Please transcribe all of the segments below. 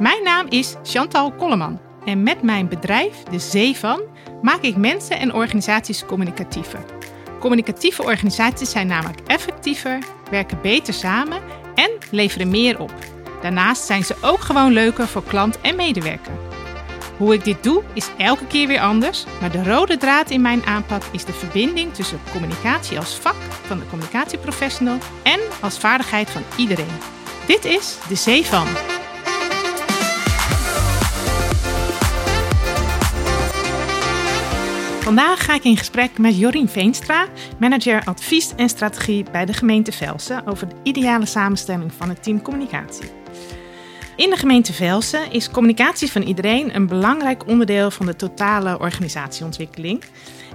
Mijn naam is Chantal Kolleman en met mijn bedrijf, De Zee van, maak ik mensen en organisaties communicatiever. Communicatieve organisaties zijn namelijk effectiever, werken beter samen en leveren meer op. Daarnaast zijn ze ook gewoon leuker voor klant en medewerker. Hoe ik dit doe is elke keer weer anders, maar de rode draad in mijn aanpak is de verbinding tussen communicatie als vak van de communicatieprofessional en als vaardigheid van iedereen. Dit is de Zee van. Vandaag ga ik in gesprek met Jorien Veenstra, manager advies en strategie bij de gemeente Velsen, over de ideale samenstelling van het team communicatie. In de gemeente Velsen is communicatie van iedereen een belangrijk onderdeel van de totale organisatieontwikkeling.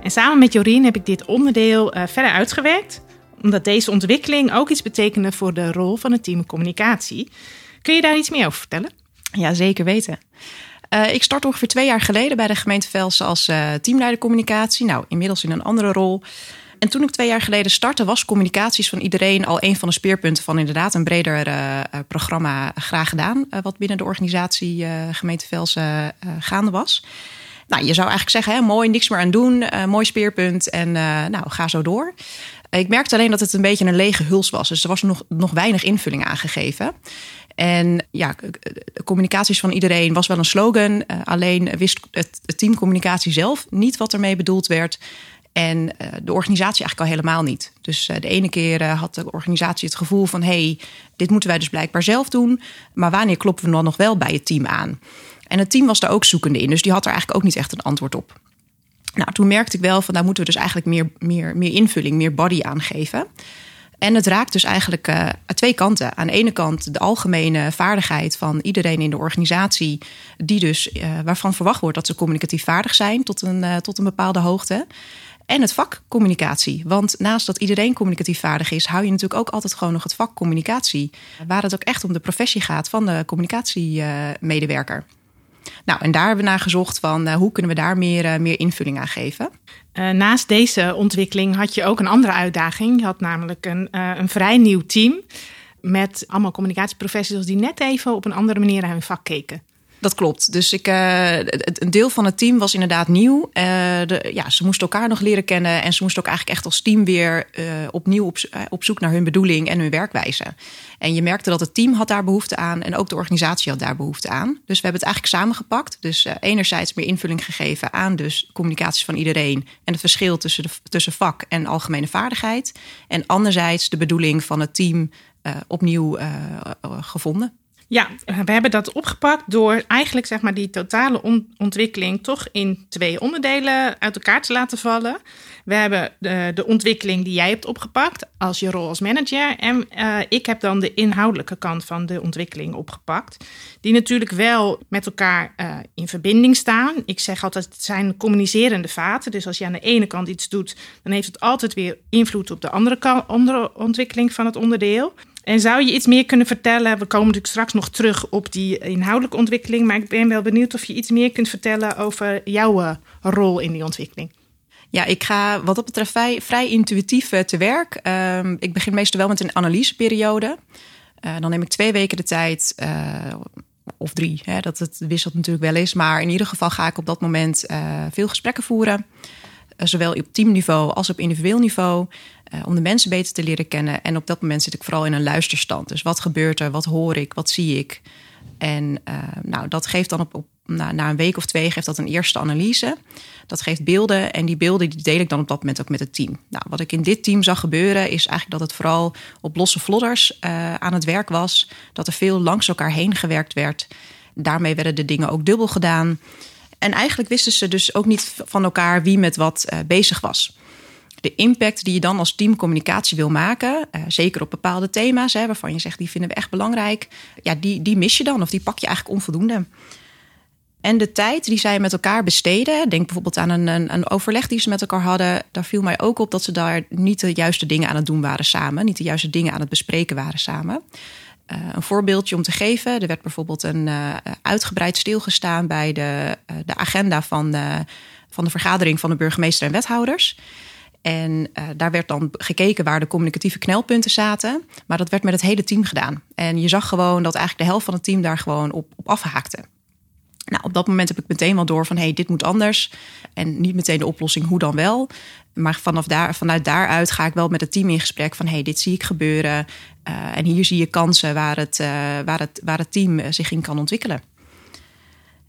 En samen met Jorien heb ik dit onderdeel uh, verder uitgewerkt, omdat deze ontwikkeling ook iets betekende voor de rol van het team communicatie. Kun je daar iets meer over vertellen? Ja, zeker weten. Uh, ik start ongeveer twee jaar geleden bij de gemeente Velsen als uh, teamleider communicatie. Nou, inmiddels in een andere rol. En toen ik twee jaar geleden startte, was communicaties van iedereen al een van de speerpunten van inderdaad een breder uh, programma graag gedaan. wat binnen de organisatie gemeente Velsen gaande was. Nou, je zou eigenlijk zeggen, hè, mooi, niks meer aan doen, mooi speerpunt en nou, ga zo door. Ik merkte alleen dat het een beetje een lege huls was. Dus er was nog, nog weinig invulling aangegeven. En ja, communicaties van iedereen was wel een slogan. Uh, alleen wist het, team communicatie zelf niet wat ermee bedoeld werd. En uh, de organisatie eigenlijk al helemaal niet. Dus de ene keer had de organisatie het gevoel van: hey, dit moeten wij dus blijkbaar zelf doen. Maar wanneer kloppen we dan nog wel bij het team aan? En het team was daar ook zoekende in. Dus die had er eigenlijk ook niet echt een antwoord op. Nou, toen merkte ik wel van: daar moeten we dus eigenlijk meer, meer, meer invulling, meer body aan geven. En het raakt dus eigenlijk uh, aan twee kanten. Aan de ene kant de algemene vaardigheid van iedereen in de organisatie, die dus, uh, waarvan verwacht wordt dat ze communicatief vaardig zijn tot een, uh, tot een bepaalde hoogte. En het vak communicatie. Want naast dat iedereen communicatief vaardig is, hou je natuurlijk ook altijd gewoon nog het vak communicatie. Waar het ook echt om de professie gaat van de communicatiemedewerker. Nou, en daar hebben we naar gezocht van hoe kunnen we daar meer, meer invulling aan geven. Uh, naast deze ontwikkeling had je ook een andere uitdaging. Je had namelijk een, een vrij nieuw team met allemaal communicatieprofessionals die net even op een andere manier naar hun vak keken. Dat klopt. Dus ik, uh, een deel van het team was inderdaad nieuw. Uh, de, ja, ze moesten elkaar nog leren kennen. En ze moesten ook eigenlijk echt als team weer uh, opnieuw op, op zoek naar hun bedoeling en hun werkwijze. En je merkte dat het team had daar behoefte aan en ook de organisatie had daar behoefte aan. Dus we hebben het eigenlijk samengepakt. Dus enerzijds meer invulling gegeven aan dus communicatie van iedereen en het verschil tussen, de, tussen vak en algemene vaardigheid. En anderzijds de bedoeling van het team opnieuw gevonden. Ja, we hebben dat opgepakt door eigenlijk zeg maar, die totale ontwikkeling toch in twee onderdelen uit elkaar te laten vallen. We hebben de, de ontwikkeling die jij hebt opgepakt als je rol als manager. En uh, ik heb dan de inhoudelijke kant van de ontwikkeling opgepakt. Die natuurlijk wel met elkaar uh, in verbinding staan. Ik zeg altijd, het zijn communicerende vaten. Dus als je aan de ene kant iets doet, dan heeft het altijd weer invloed op de andere, andere ontwikkeling van het onderdeel. En zou je iets meer kunnen vertellen? We komen natuurlijk straks nog terug op die inhoudelijke ontwikkeling. Maar ik ben wel benieuwd of je iets meer kunt vertellen over jouw uh, rol in die ontwikkeling. Ja, ik ga wat dat betreft vrij, vrij intuïtief uh, te werk. Uh, ik begin meestal wel met een analyseperiode. Uh, dan neem ik twee weken de tijd, of drie, hè, dat het wisselt natuurlijk wel eens. Maar in ieder geval ga ik op dat moment veel gesprekken voeren. Zowel op teamniveau als op individueel niveau. Uh, om de mensen beter te leren kennen. En op dat moment zit ik vooral in een luisterstand. Dus wat gebeurt er? Wat hoor ik? Wat zie ik? En uh, nou, dat geeft dan op, na, na, een week of twee geeft dat een eerste analyse. Dat geeft beelden en die beelden die deel ik dan op dat moment ook met het team. Nou, wat ik in dit team zag gebeuren is eigenlijk dat het vooral op losse vlodders aan het werk was. Dat er veel langs elkaar heen gewerkt werd. Daarmee werden de dingen ook dubbel gedaan. En eigenlijk wisten ze dus ook niet van elkaar wie met wat uh, bezig was de impact die je dan als team communicatie wil maken, uh, zeker op bepaalde thema's, hè, waarvan je zegt die vinden we echt belangrijk, ja, die, die mis je dan of die pak je eigenlijk onvoldoende. En de tijd die zij met elkaar besteden, denk bijvoorbeeld aan een, een, een, overleg die ze met elkaar hadden, daar viel mij ook op dat ze daar niet de juiste dingen aan het doen waren samen, niet de juiste dingen aan het bespreken waren samen. Uh, een voorbeeldje om te geven. Er werd bijvoorbeeld een uh, uitgebreid stilgestaan bij de, uh, de agenda van, van de vergadering van de burgemeester en wethouders. En daar werd dan gekeken waar de communicatieve knelpunten zaten. Maar dat werd met het hele team gedaan. En je zag gewoon dat eigenlijk de helft van het team daar gewoon op, op afhaakte. Nou, op dat moment heb ik meteen wel door van hey, dit moet anders. En niet meteen de oplossing, hoe dan wel. Maar vanaf daar, vanuit daaruit ga ik wel met het team in gesprek van hey, dit zie ik gebeuren. Uh, en hier zie je kansen waar het, uh, waar het, waar het team zich in kan ontwikkelen.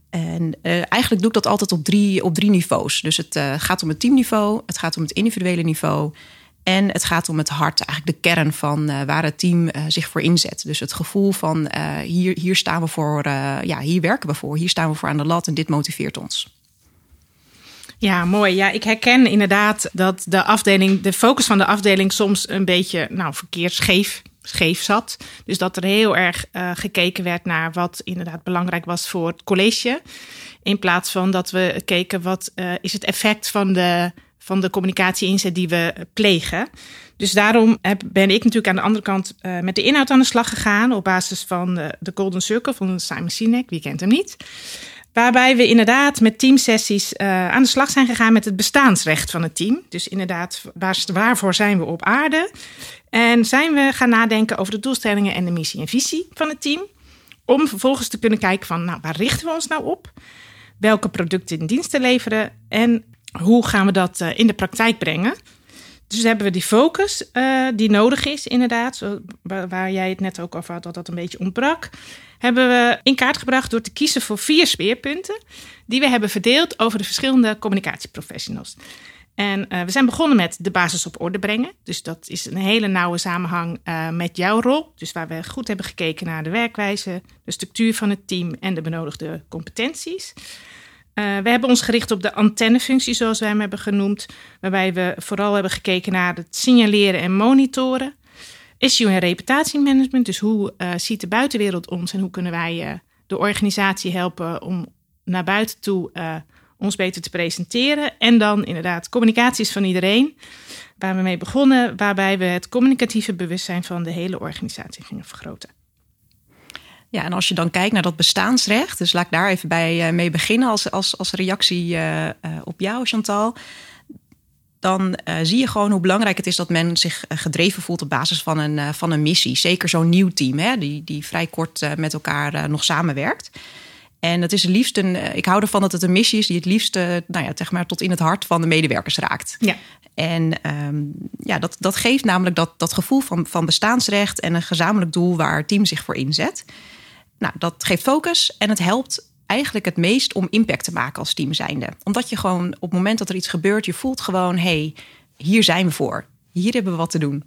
En eigenlijk doe ik dat altijd op drie, op drie niveaus. Dus het gaat om het teamniveau, het gaat om het individuele niveau. En het gaat om het hart, eigenlijk de kern van uh, waar het team zich voor inzet. Dus het gevoel van hier, hier staan we voor, ja, hier werken we voor, hier staan we voor aan de lat en dit motiveert ons. Ja, mooi. Ja, ik herken inderdaad dat de afdeling, de focus van de afdeling soms een beetje nou, verkeerd scheef zat. Dus dat er heel erg gekeken werd naar wat inderdaad belangrijk was voor het college. In plaats van dat we keken wat is het effect van de, van de communicatie-inzet die we plegen. Dus daarom heb, ben ik natuurlijk aan de andere kant uh, met de inhoud aan de slag gegaan. Op basis van de, de Golden Circle van Simon Sinek. Wie kent hem niet? Waarbij we inderdaad met teamsessies uh, aan de slag zijn gegaan met het bestaansrecht van het team. Dus inderdaad, waar, waarvoor zijn we op aarde? En zijn we gaan nadenken over de doelstellingen en de missie en visie van het team. Om vervolgens te kunnen kijken van, nou, waar richten we ons nou op? Welke producten en diensten leveren? En hoe gaan we dat uh, in de praktijk brengen? Dus hebben we die focus uh, die nodig is, inderdaad, waar jij het net ook over had, dat dat een beetje ontbrak. Hebben we in kaart gebracht door te kiezen voor vier speerpunten, die we hebben verdeeld over de verschillende communicatieprofessionals. En uh, we zijn begonnen met de basis op orde brengen. Dus dat is een hele nauwe samenhang met jouw rol. Dus waar we goed hebben gekeken naar de werkwijze, de structuur van het team en de benodigde competenties. Uh, we hebben ons gericht op de antennefunctie, zoals wij hem hebben genoemd, waarbij we vooral hebben gekeken naar het signaleren en monitoren. Issue en reputatiemanagement, dus hoe uh, ziet de buitenwereld ons en hoe kunnen wij uh, de organisatie helpen om naar buiten toe ons beter te presenteren. En dan inderdaad communicaties van iedereen, waar we mee begonnen, waarbij we het communicatieve bewustzijn van de hele organisatie gingen vergroten. Ja, en als je dan kijkt naar dat bestaansrecht, dus laat ik daar even bij uh, mee beginnen als, als, als reactie uh, uh, op jou, Chantal. Dan zie je gewoon hoe belangrijk het is dat men zich gedreven voelt op basis van een, van een missie. Zeker zo'n nieuw team, hè, die, die vrij kort met elkaar nog samenwerkt. En het is het liefst een. Ik hou ervan dat het een missie is die het liefst, nou ja, zeg maar, tot in het hart van de medewerkers raakt. Ja. En um, ja, dat, dat geeft namelijk dat, dat gevoel van, van bestaansrecht en een gezamenlijk doel waar het team zich voor inzet. Nou, dat geeft focus en het helpt eigenlijk het meest om impact te maken als team zijnde. Omdat je gewoon op het moment dat er iets gebeurt, je voelt gewoon, hey, hier zijn we voor. Hier hebben we wat te doen.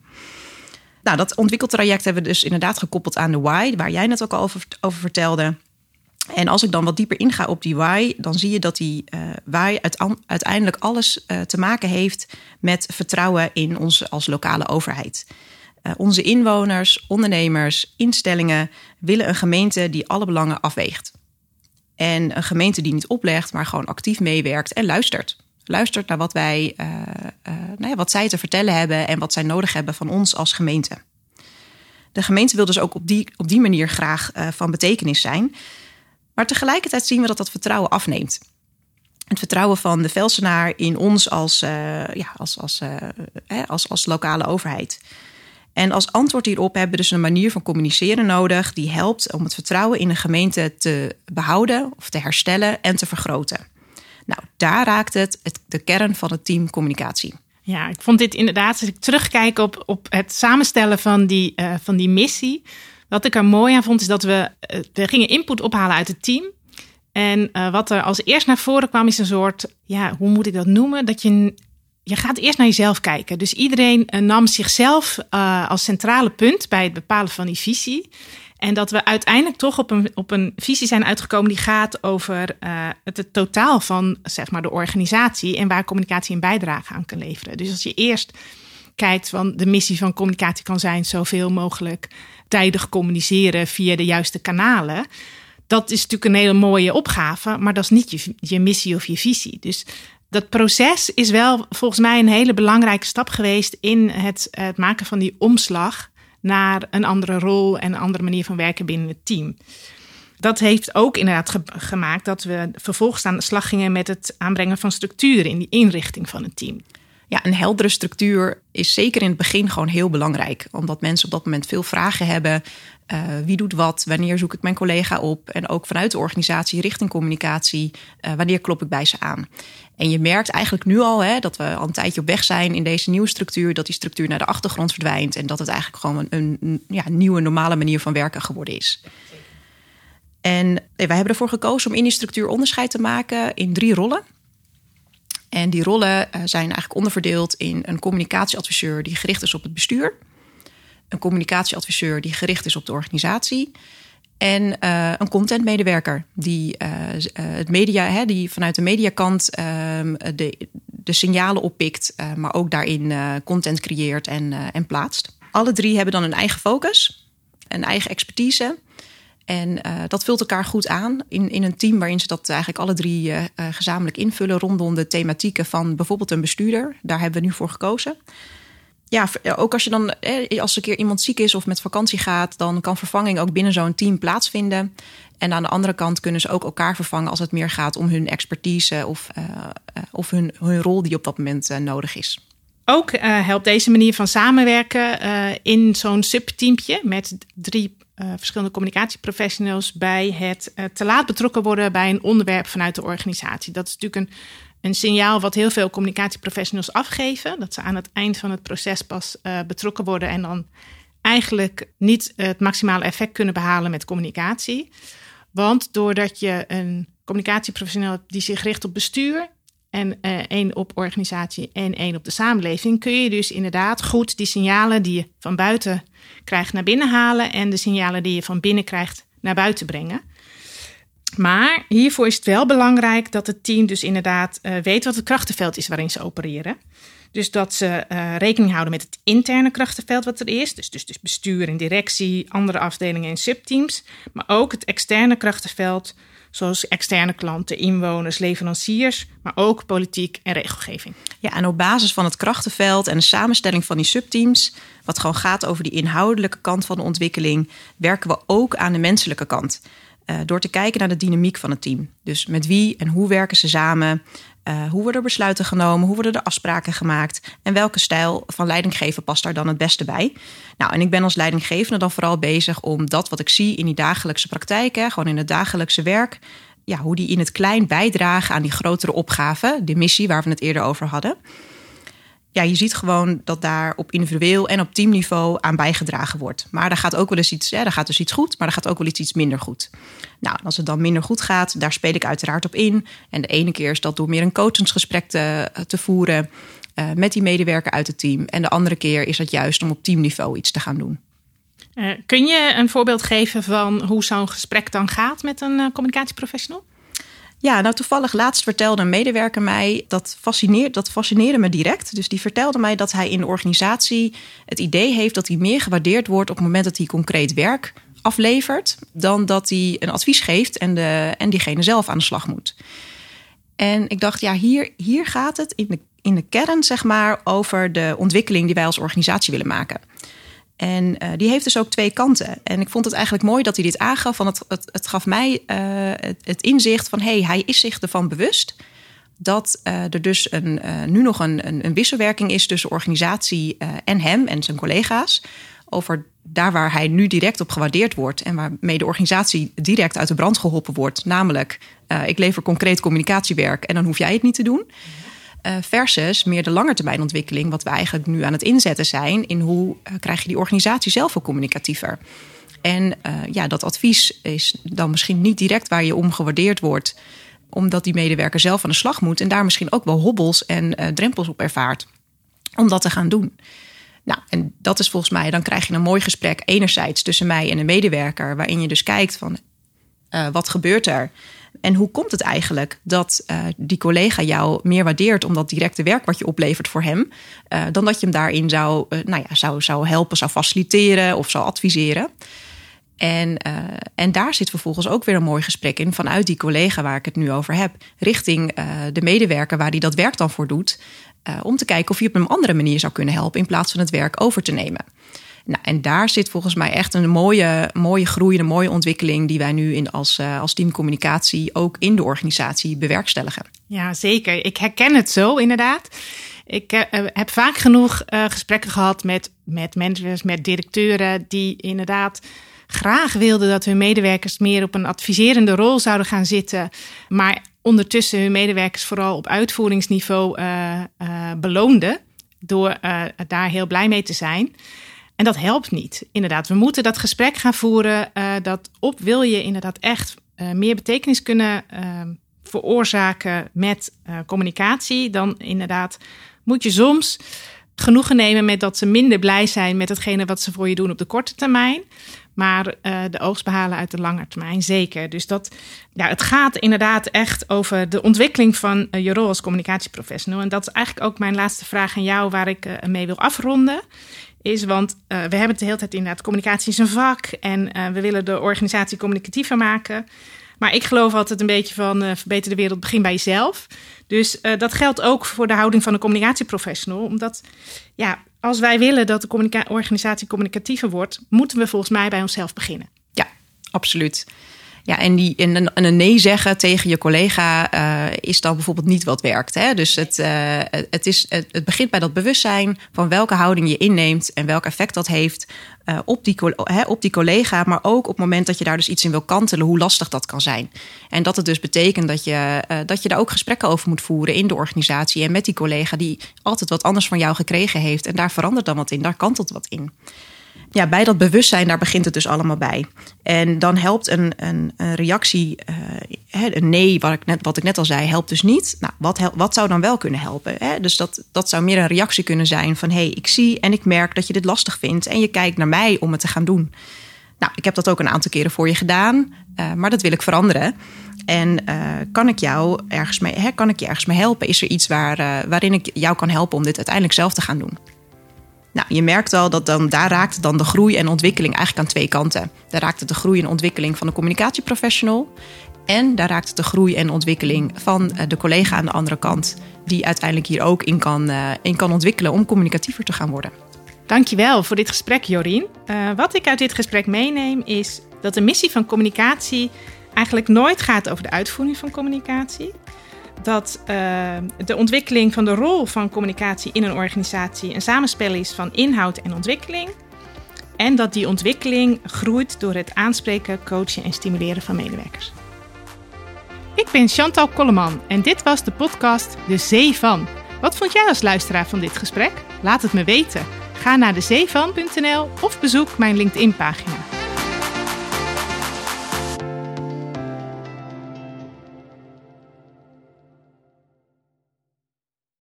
Nou, dat ontwikkeltraject hebben we dus inderdaad gekoppeld aan de why, waar jij net ook al over, vertelde. En als ik dan wat dieper inga op die why, dan zie je dat die uh, why uiteindelijk alles uh, te maken heeft met vertrouwen in ons als lokale overheid. Uh, onze inwoners, ondernemers, instellingen willen een gemeente die alle belangen afweegt. En een gemeente die niet oplegt, maar gewoon actief meewerkt en luistert. Luistert naar wat, wij, uh, uh, nou ja, wat zij te vertellen hebben en wat zij nodig hebben van ons als gemeente. De gemeente wil dus ook op die, op die manier graag van betekenis zijn. Maar tegelijkertijd zien we dat dat vertrouwen afneemt. Het vertrouwen van de Velsenaar in ons als, ja, als, als, als, als lokale overheid. En als antwoord hierop hebben we dus een manier van communiceren nodig die helpt om het vertrouwen in een gemeente te behouden of te herstellen en te vergroten. Nou, daar raakt het, het de kern van het team communicatie. Ja, ik vond dit inderdaad, als ik terugkijk op, op het samenstellen van die, uh, van die missie. Wat ik er mooi aan vond, is dat we, uh, we gingen input ophalen uit het team. En uh, wat er als eerst naar voren kwam, is een soort, ja, hoe moet ik dat noemen? Dat je je gaat eerst naar jezelf kijken. Dus iedereen uh, nam zichzelf uh, als centrale punt bij het bepalen van die visie. En dat we uiteindelijk toch op een, op een visie zijn uitgekomen die gaat over uh, het, het, totaal van zeg maar, de organisatie en waar communicatie een bijdrage aan kan leveren. Dus als je eerst kijkt van de missie van communicatie kan zijn zoveel mogelijk tijdig communiceren via de juiste kanalen. Dat is natuurlijk een hele mooie opgave, maar dat is niet je, je missie of je visie. Dus dat proces is wel volgens mij een hele belangrijke stap geweest in het, het maken van die omslag naar een andere rol en een andere manier van werken binnen het team. Dat heeft ook inderdaad ge gemaakt dat we vervolgens aan de slag gingen met het aanbrengen van structuren in die inrichting van het team. Ja, een heldere structuur is zeker in het begin gewoon heel belangrijk. Omdat mensen op dat moment veel vragen hebben. Uh, wie doet wat? Wanneer zoek ik mijn collega op? En ook vanuit de organisatie richting communicatie. Uh, wanneer klop ik bij ze aan? En je merkt eigenlijk nu al hè, dat we al een tijdje op weg zijn in deze nieuwe structuur. Dat die structuur naar de achtergrond verdwijnt. En dat het eigenlijk gewoon een, ja, nieuwe, normale manier van werken geworden is. En wij hebben ervoor gekozen om in die structuur onderscheid te maken in drie rollen. En die rollen eh, zijn eigenlijk onderverdeeld in een communicatieadviseur die gericht is op het bestuur, een communicatieadviseur die gericht is op de organisatie en uh, een contentmedewerker die uh, het media, hè, die vanuit de mediakant uh, de, de signalen oppikt, maar ook daarin content creëert en, en plaatst. Alle drie hebben dan een eigen focus, een eigen expertise. En uh, dat vult elkaar goed aan in, in een team waarin ze dat eigenlijk alle drie uh, gezamenlijk invullen rondom de thematieken van bijvoorbeeld een bestuurder. Daar hebben we nu voor gekozen. Ja, ook als je dan, als een keer iemand ziek is of met vakantie gaat, dan kan vervanging ook binnen zo'n team plaatsvinden. En aan de andere kant kunnen ze ook elkaar vervangen als het meer gaat om hun expertise of, of hun, hun rol die op dat moment nodig is. Ook helpt deze manier van samenwerken in zo'n subteampje met drie uh, verschillende communicatieprofessionals bij het te laat betrokken worden bij een onderwerp vanuit de organisatie. Dat is natuurlijk een, een signaal wat heel veel communicatieprofessionals afgeven. Dat ze aan het eind van het proces pas betrokken worden en dan eigenlijk niet het maximale effect kunnen behalen met communicatie. Want doordat je een communicatieprofessional hebt die zich richt op bestuur en uh, één op organisatie en één op de samenleving, kun je dus inderdaad goed die signalen die je van buiten krijgt naar binnen halen en de signalen die je van binnen krijgt naar buiten brengen. Maar hiervoor is het wel belangrijk dat het team dus inderdaad uh, weet wat het krachtenveld is waarin ze opereren. Dus dat ze uh, rekening houden met het interne krachtenveld wat er is. Dus, dus, dus bestuur en directie, andere afdelingen en subteams. Maar ook het externe krachtenveld zoals externe klanten, inwoners, leveranciers, maar ook politiek en regelgeving. Ja, en op basis van het krachtenveld en de samenstelling van die subteams, wat gewoon gaat over die inhoudelijke kant van de ontwikkeling, werken we ook aan de menselijke kant. Uh, door te kijken naar de dynamiek van het team. Dus met wie en hoe werken ze samen? Uh, hoe worden besluiten genomen? Hoe worden er afspraken gemaakt? En welke stijl van leidinggeven past daar dan het beste bij? Nou, en ik ben als leidinggevende dan vooral bezig om dat wat ik zie in die dagelijkse praktijk, hè, gewoon in het dagelijkse werk, ja, hoe die in het klein bijdragen aan die grotere opgave, de missie waar we het eerder over hadden ja, je ziet gewoon dat daar op individueel en op teamniveau aan bijgedragen wordt. Maar daar gaat ook wel eens iets, ja, daar gaat dus iets goed, maar er gaat ook wel iets, minder goed. Nou, als het dan minder goed gaat, daar speel ik uiteraard op in. En de ene keer is dat door meer een coachingsgesprek te, te voeren uh, met die medewerker uit het team. En de andere keer is het juist om op teamniveau iets te gaan doen. Uh, kun je een voorbeeld geven van hoe zo'n gesprek dan gaat met een communicatieprofessional? Ja, nou toevallig laatst vertelde een medewerker mij, dat, fascineert, dat fascineerde me direct. Dus die vertelde mij dat hij in de organisatie het idee heeft dat hij meer gewaardeerd wordt op het moment dat hij concreet werk aflevert, dan dat hij een advies geeft en, de, en diegene zelf aan de slag moet. En ik dacht, ja, hier, hier gaat het in de, in de kern, zeg maar, over de ontwikkeling die wij als organisatie willen maken. En uh, die heeft dus ook twee kanten. En ik vond het eigenlijk mooi dat hij dit aangaf. Van het, het, het gaf mij uh, het, inzicht van hey, hij is zich ervan bewust dat uh, er dus een, nu nog een, een, een, wisselwerking is tussen organisatie en hem en zijn collega's. Over daar waar hij nu direct op gewaardeerd wordt en waarmee de organisatie direct uit de brand geholpen wordt. Namelijk, ik lever concreet communicatiewerk en dan hoef jij het niet te doen. Uh, versus meer de langetermijnontwikkeling, wat we eigenlijk nu aan het inzetten zijn, in hoe uh, krijg je die organisatie zelf ook communicatiever. En uh, ja, dat advies is dan misschien niet direct waar je om gewaardeerd wordt, omdat die medewerker zelf aan de slag moet en daar misschien ook wel hobbels en drempels op ervaart om dat te gaan doen. Nou, en dat is volgens mij, dan krijg je een mooi gesprek enerzijds tussen mij en de medewerker, waarin je dus kijkt van wat gebeurt er? En hoe komt het eigenlijk dat uh, die collega jou meer waardeert om dat directe werk wat je oplevert voor hem, uh, dan dat je hem daarin zou, uh, nou ja, zou, zou helpen, zou faciliteren of zou adviseren? En, en daar zit vervolgens ook weer een mooi gesprek in vanuit die collega waar ik het nu over heb, richting de medewerker waar die dat werk dan voor doet, om te kijken of je op een andere manier zou kunnen helpen in plaats van het werk over te nemen. Nou, en daar zit volgens mij echt een mooie, mooie groei, een mooie ontwikkeling die wij nu in als, uh, als teamcommunicatie ook in de organisatie bewerkstelligen. Ja, zeker. Ik herken het zo inderdaad. Ik uh, heb vaak genoeg gesprekken gehad met, met managers, met directeuren, die inderdaad graag wilden dat hun medewerkers meer op een adviserende rol zouden gaan zitten. Maar ondertussen hun medewerkers vooral op uitvoeringsniveau uh, beloonden. Door daar heel blij mee te zijn. En dat helpt niet. Inderdaad, we moeten dat gesprek gaan voeren. dat op wil je inderdaad echt meer betekenis kunnen veroorzaken met communicatie. Dan inderdaad moet je soms genoegen nemen met dat ze minder blij zijn met hetgene wat ze voor je doen op de korte termijn. Maar uh, de oogst behalen uit de lange termijn zeker. Dus dat, ja, het gaat inderdaad echt over de ontwikkeling van uh, je rol als communicatieprofessional. En dat is eigenlijk ook mijn laatste vraag aan jou, waar ik uh, mee wil afronden. Is, want we hebben het de hele tijd inderdaad, communicatie is een vak en we willen de organisatie communicatiever maken. Maar ik geloof altijd een beetje van uh, verbeter de wereld, begin bij jezelf. Dus dat geldt ook voor de houding van een communicatieprofessional. Omdat ja, als wij willen dat de organisatie communicatiever wordt, moeten we volgens mij bij onszelf beginnen. Ja, absoluut. Ja, en, die, en, een, nee zeggen tegen je collega uh, is dan bijvoorbeeld niet wat werkt. Hè? Dus het, uh, het, is, het, begint bij dat bewustzijn van welke houding je inneemt en welk effect dat heeft uh, op, die, hè, op die collega. Maar ook op het moment dat je daar dus iets in wil kantelen, hoe lastig dat kan zijn. En dat het dus betekent dat je, dat je daar ook gesprekken over moet voeren in de organisatie en met die collega die altijd wat anders van jou gekregen heeft. En daar verandert dan wat in, daar kantelt wat in ja, bij dat bewustzijn, daar begint het dus allemaal bij. En dan helpt een, een, een reactie, uh, een nee, wat ik, net, wat ik net al zei, helpt dus niet. Nou, wat, wat zou dan wel kunnen helpen? Hè? Dus dat, dat zou meer een reactie kunnen zijn van... hé, hey, ik zie en ik merk dat je dit lastig vindt... en je kijkt naar mij om het te gaan doen. Nou, ik heb dat ook een aantal keren voor je gedaan, uh, maar dat wil ik veranderen. En uh, kan ik jou ergens mee, hè, kan ik je ergens mee helpen? Is er iets waar, waarin ik jou kan helpen om dit uiteindelijk zelf te gaan doen? Nou, je merkt al dat dan, daar raakt dan de groei en ontwikkeling eigenlijk aan twee kanten. Daar raakt het de groei en ontwikkeling van de communicatieprofessional. En daar raakt het de groei en ontwikkeling van eh, de collega aan de andere kant. Die uiteindelijk hier ook in kan, uh, in kan ontwikkelen om communicatiever te gaan worden. Dankjewel voor dit gesprek, Jorien. Uh, wat ik uit dit gesprek meeneem is dat de missie van communicatie eigenlijk nooit gaat over de uitvoering van communicatie dat uh, de ontwikkeling van de rol van communicatie in een organisatie een samenspel is van inhoud en ontwikkeling. En dat die ontwikkeling groeit door het aanspreken, coachen en stimuleren van medewerkers. Ik ben Chantal Kolleman en dit was de podcast De Zee van. Wat vond jij als luisteraar van dit gesprek? Laat het me weten. Ga naar dezeevan.nl of bezoek mijn LinkedIn-pagina.